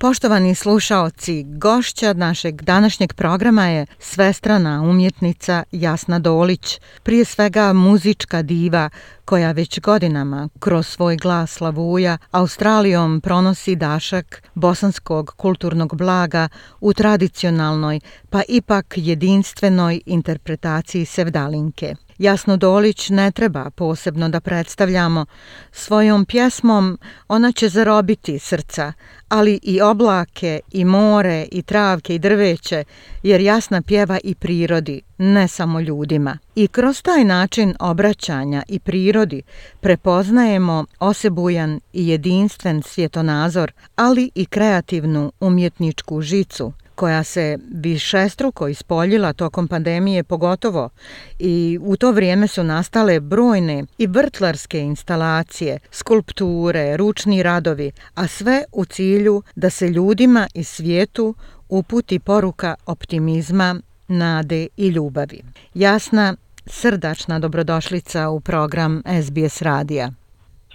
Poštovani slušaoci, gošća našeg današnjeg programa je svestrana umjetnica Jasna Dolić, prije svega muzička diva koja već godinama kroz svoj glas lavuja Australijom pronosi dašak bosanskog kulturnog blaga u tradicionalnoj pa ipak jedinstvenoj interpretaciji sevdalinke. Jasno Dolić ne treba posebno da predstavljamo. Svojom pjesmom ona će zarobiti srca, ali i oblake, i more, i travke, i drveće, jer Jasna pjeva i prirodi, ne samo ljudima. I kroz taj način obraćanja i prirodi prepoznajemo osebujan i jedinstven svjetonazor, ali i kreativnu umjetničku žicu, koja se višestruko ispoljila tokom pandemije pogotovo i u to vrijeme su nastale brojne i vrtlarske instalacije, skulpture, ručni radovi, a sve u cilju da se ljudima i svijetu uputi poruka optimizma, nade i ljubavi. Jasna, srdačna dobrodošlica u program SBS Radija.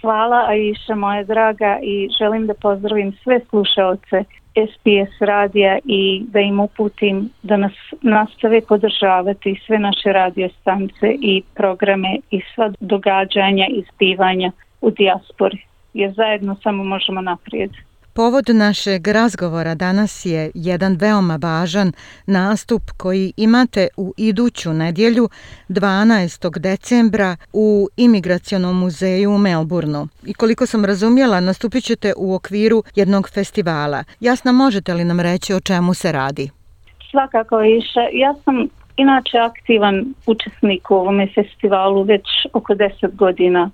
Hvala Aisha moja draga i želim da pozdravim sve slušaoce SPS radija i da im uputim da nas nastave podržavati sve naše radiostance i programe i sva događanja i zbivanja u dijaspori. Jer zajedno samo možemo naprijed. Povod našeg razgovora danas je jedan veoma važan nastup koji imate u iduću nedjelju 12. decembra u Imigracionom muzeju u Melbourneu. I koliko sam razumjela, nastupit ćete u okviru jednog festivala. Jasna, možete li nam reći o čemu se radi? Svakako više. Ja sam inače aktivan učesnik u ovome festivalu već oko 10 godina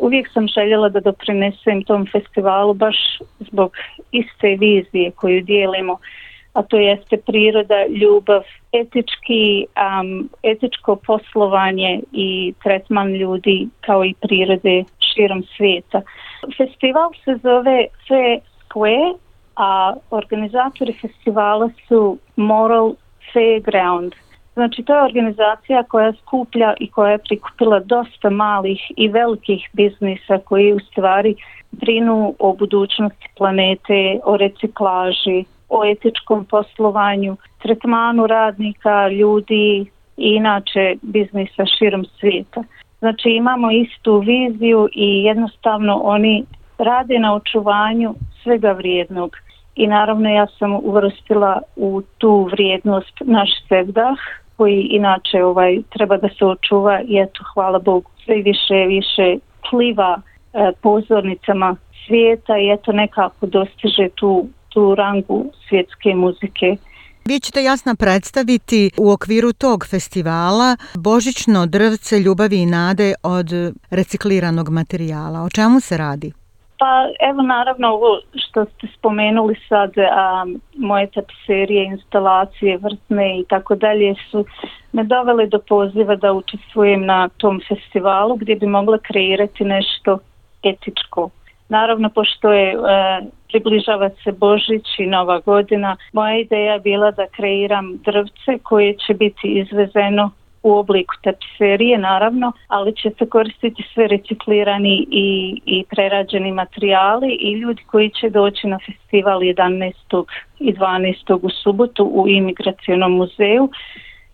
uvijek sam željela da doprinesem tom festivalu baš zbog iste vizije koju dijelimo a to jeste priroda, ljubav, etički, um, etičko poslovanje i tretman ljudi kao i prirode širom svijeta. Festival se zove Fe Kwe, a organizatori festivala su Moral Fairground. Znači, to je organizacija koja skuplja i koja je prikupila dosta malih i velikih biznisa koji u stvari brinu o budućnosti planete, o reciklaži, o etičkom poslovanju, tretmanu radnika, ljudi i inače biznisa širom svijeta. Znači, imamo istu viziju i jednostavno oni rade na očuvanju svega vrijednog. I naravno ja sam uvrstila u tu vrijednost naš sevdah, koji inače ovaj treba da se očuva i eto hvala Bogu sve više više pliva e, pozornicama svijeta i eto nekako dostiže tu, tu rangu svjetske muzike. Vi ćete jasno predstaviti u okviru tog festivala Božićno drvce ljubavi i nade od recikliranog materijala. O čemu se radi? Pa evo naravno ovo što ste spomenuli sad, a, moje tapiserije, instalacije, vrtne i tako dalje su me dovele do poziva da učestvujem na tom festivalu gdje bi mogla kreirati nešto etičko. Naravno pošto je a, e, približava se Božić i Nova godina, moja ideja je bila da kreiram drvce koje će biti izvezeno u obliku tapiserije naravno, ali će se koristiti sve reciklirani i, i prerađeni materijali i ljudi koji će doći na festival 11. i 12. u subotu u Imigracijonom muzeju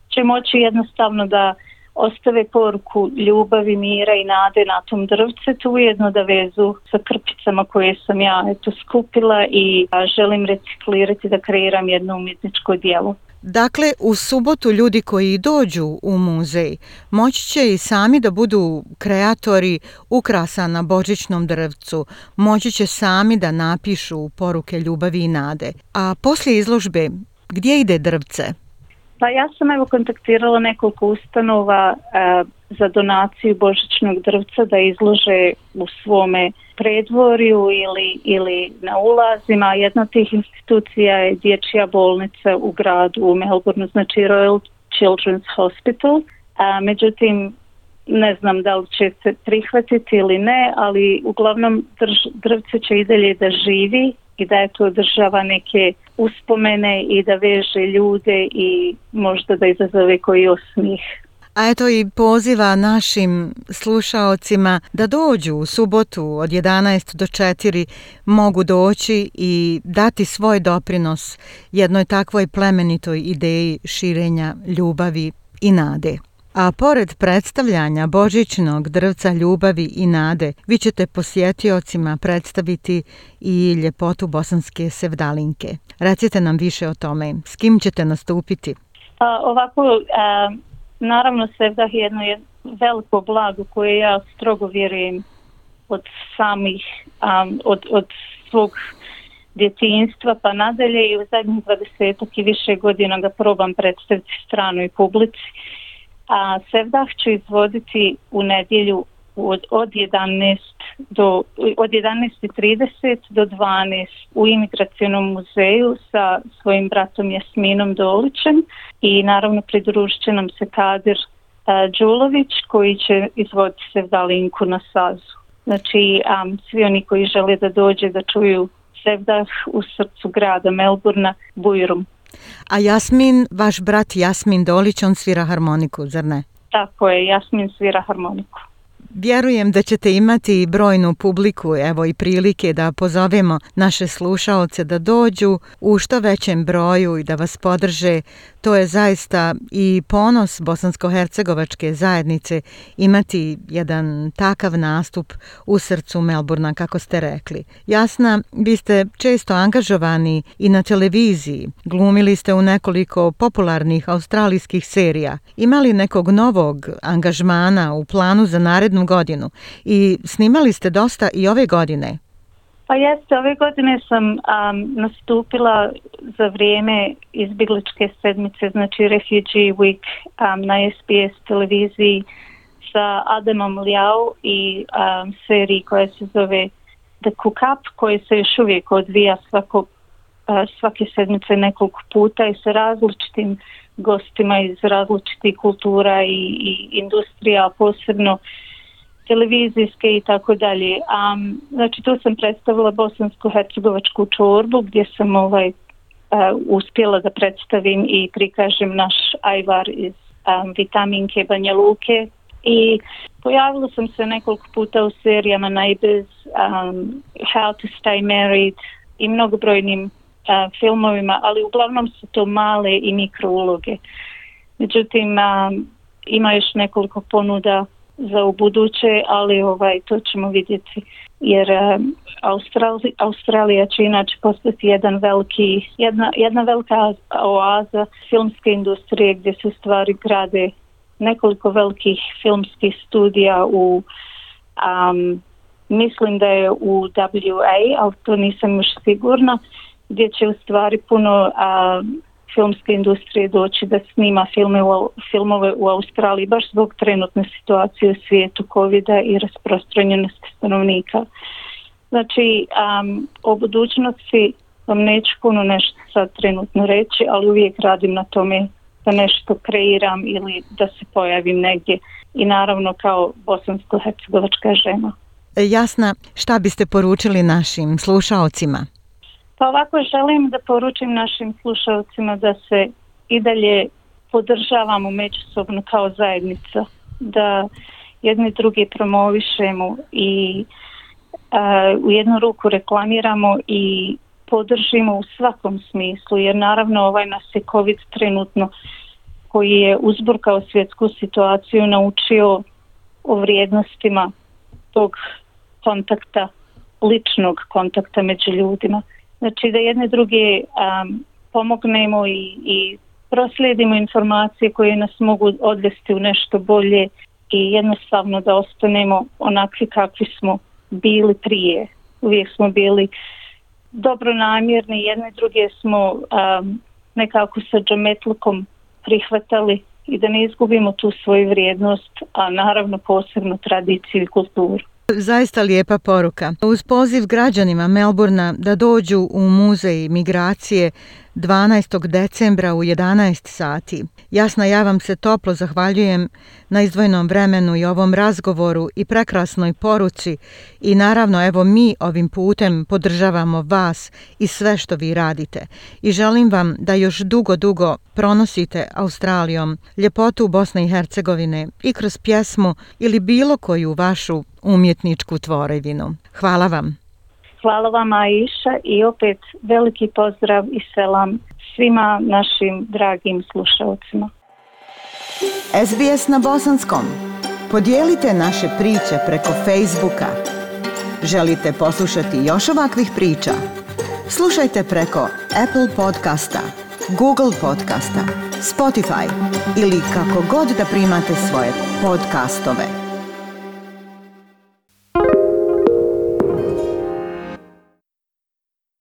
će moći jednostavno da ostave poruku ljubavi, mira i nade na tom drvce, tu ujedno da vezu sa krpicama koje sam ja eto, skupila i želim reciklirati da kreiram jedno umjetničko dijelo. Dakle, u subotu ljudi koji dođu u muzej moći će i sami da budu kreatori ukrasa na božićnom drvcu, moći će sami da napišu poruke ljubavi i nade. A poslije izložbe, gdje ide drvce? Pa ja sam evo kontaktirala nekoliko ustanova e, za donaciju božićnog drvca da izlože u svome predvorju ili, ili na ulazima. Jedna od tih institucija je dječja bolnica u gradu u Melbourneu, znači Royal Children's Hospital. E, međutim, ne znam da li će se prihvatiti ili ne, ali uglavnom drž, drvce će i dalje da živi i da je to država neke uspomene i da veže ljude i možda da izazove koji osmih. A eto i poziva našim slušaocima da dođu u subotu od 11 do 4 mogu doći i dati svoj doprinos jednoj takvoj plemenitoj ideji širenja ljubavi i nade. A pored predstavljanja božićnog drvca ljubavi i nade, vi ćete posjetiocima predstaviti i ljepotu bosanske sevdalinke. Recite nam više o tome, s kim ćete nastupiti? Pa, ovako, a, naravno sevdah je jedno je veliko blago koje ja strogo vjerujem od samih, a, od, od svog djetinstva pa nadalje i u zadnjih 20 i više godina ga probam predstaviti stranoj publici a Sevdah ću izvoditi u nedjelju od, od 11 do od 11:30 do 12 u imigracionom muzeju sa svojim bratom Jasminom Dolićem i naravno pridružiće nam se kader a, e, Đulović koji će izvoditi se da linku na sazu. Znači, a, svi oni koji žele da dođe da čuju Sevdah u srcu grada Melburna, Bujrum. A Jasmin, vaš brat Jasmin Dolić, on svira harmoniku, zar ne? Tako je, Jasmin svira harmoniku. Vjerujem da ćete imati brojnu publiku, evo i prilike da pozovemo naše slušalce da dođu u što većem broju i da vas podrže. To je zaista i ponos bosansko-hercegovačke zajednice imati jedan takav nastup u srcu Melburna, kako ste rekli. Jasna, vi ste često angažovani i na televiziji. Glumili ste u nekoliko popularnih australijskih serija. Imali nekog novog angažmana u planu za narednu 2008. godinu i snimali ste dosta i ove godine. Pa jeste, ove godine sam um, nastupila za vrijeme izbjegličke sedmice, znači Refugee Week um, na SBS televiziji sa Adamom Liao i um, seriji koja se zove The Cook Up, koja se još uvijek odvija svako, uh, svake sedmice nekoliko puta i sa različitim gostima iz različitih kultura i, i industrija, posebno uh, televizijske i tako dalje. Um, znači tu sam predstavila bosansko-hercegovačku čorbu gdje sam ovaj uh, uspjela da predstavim i prikažem naš ajvar iz um, e, vitaminke Banja Luke i pojavila sam se nekoliko puta u serijama Najbez, um, How to Stay Married i mnogobrojnim uh, filmovima, ali uglavnom su to male i mikro uloge. Međutim, um, ima još nekoliko ponuda za u buduće, ali ovaj, to ćemo vidjeti. Jer eh, Australi, Australija će inače postati jedan veliki, jedna, jedna velika oaza filmske industrije gdje se stvari grade nekoliko velikih filmskih studija u um, mislim da je u WA, ali to nisam još sigurna, gdje će u stvari puno um, filmske industrije doći da snima filme u, filmove u Australiji baš zbog trenutne situacije u svijetu COVID-a i rasprostranjenosti stanovnika. Znači, um, o budućnosti vam neću puno nešto sad trenutno reći, ali uvijek radim na tome da nešto kreiram ili da se pojavim negdje i naravno kao bosansko-hercegovačka žena. E, Jasna, šta biste poručili našim slušaocima? Pa ovako želim da poručim našim slušalcima da se i dalje podržavamo međusobno kao zajednica, da jedni drugi promovišemo i uh, u jednu ruku reklamiramo i podržimo u svakom smislu, jer naravno ovaj nas je COVID trenutno koji je uzburkao svjetsku situaciju, naučio o vrijednostima tog kontakta, ličnog kontakta među ljudima znači da jedne druge um, pomognemo i, i prosledimo informacije koje nas mogu odvesti u nešto bolje i jednostavno da ostanemo onakvi kakvi smo bili prije. Uvijek smo bili dobro namjerni, jedne druge smo um, nekako sa džametlukom prihvatali i da ne izgubimo tu svoju vrijednost, a naravno posebno tradiciju i kulturu zaista lijepa poruka. Uz poziv građanima Melburna da dođu u muzej migracije 12. decembra u 11 sati. Jasna, ja vam se toplo zahvaljujem na izdvojnom vremenu i ovom razgovoru i prekrasnoj poruci i naravno evo mi ovim putem podržavamo vas i sve što vi radite i želim vam da još dugo, dugo pronosite Australijom ljepotu Bosne i Hercegovine i kroz pjesmu ili bilo koju vašu umjetničku tvorevinu. Hvala vam. Hvala vam Aisha i opet veliki pozdrav i selam svima našim dragim slušalcima. SBS na Bosanskom. Podijelite naše priče preko Facebooka. Želite poslušati još ovakvih priča? Slušajte preko Apple podcasta, Google podcasta, Spotify ili kako god da primate svoje podcastove. Podcastove.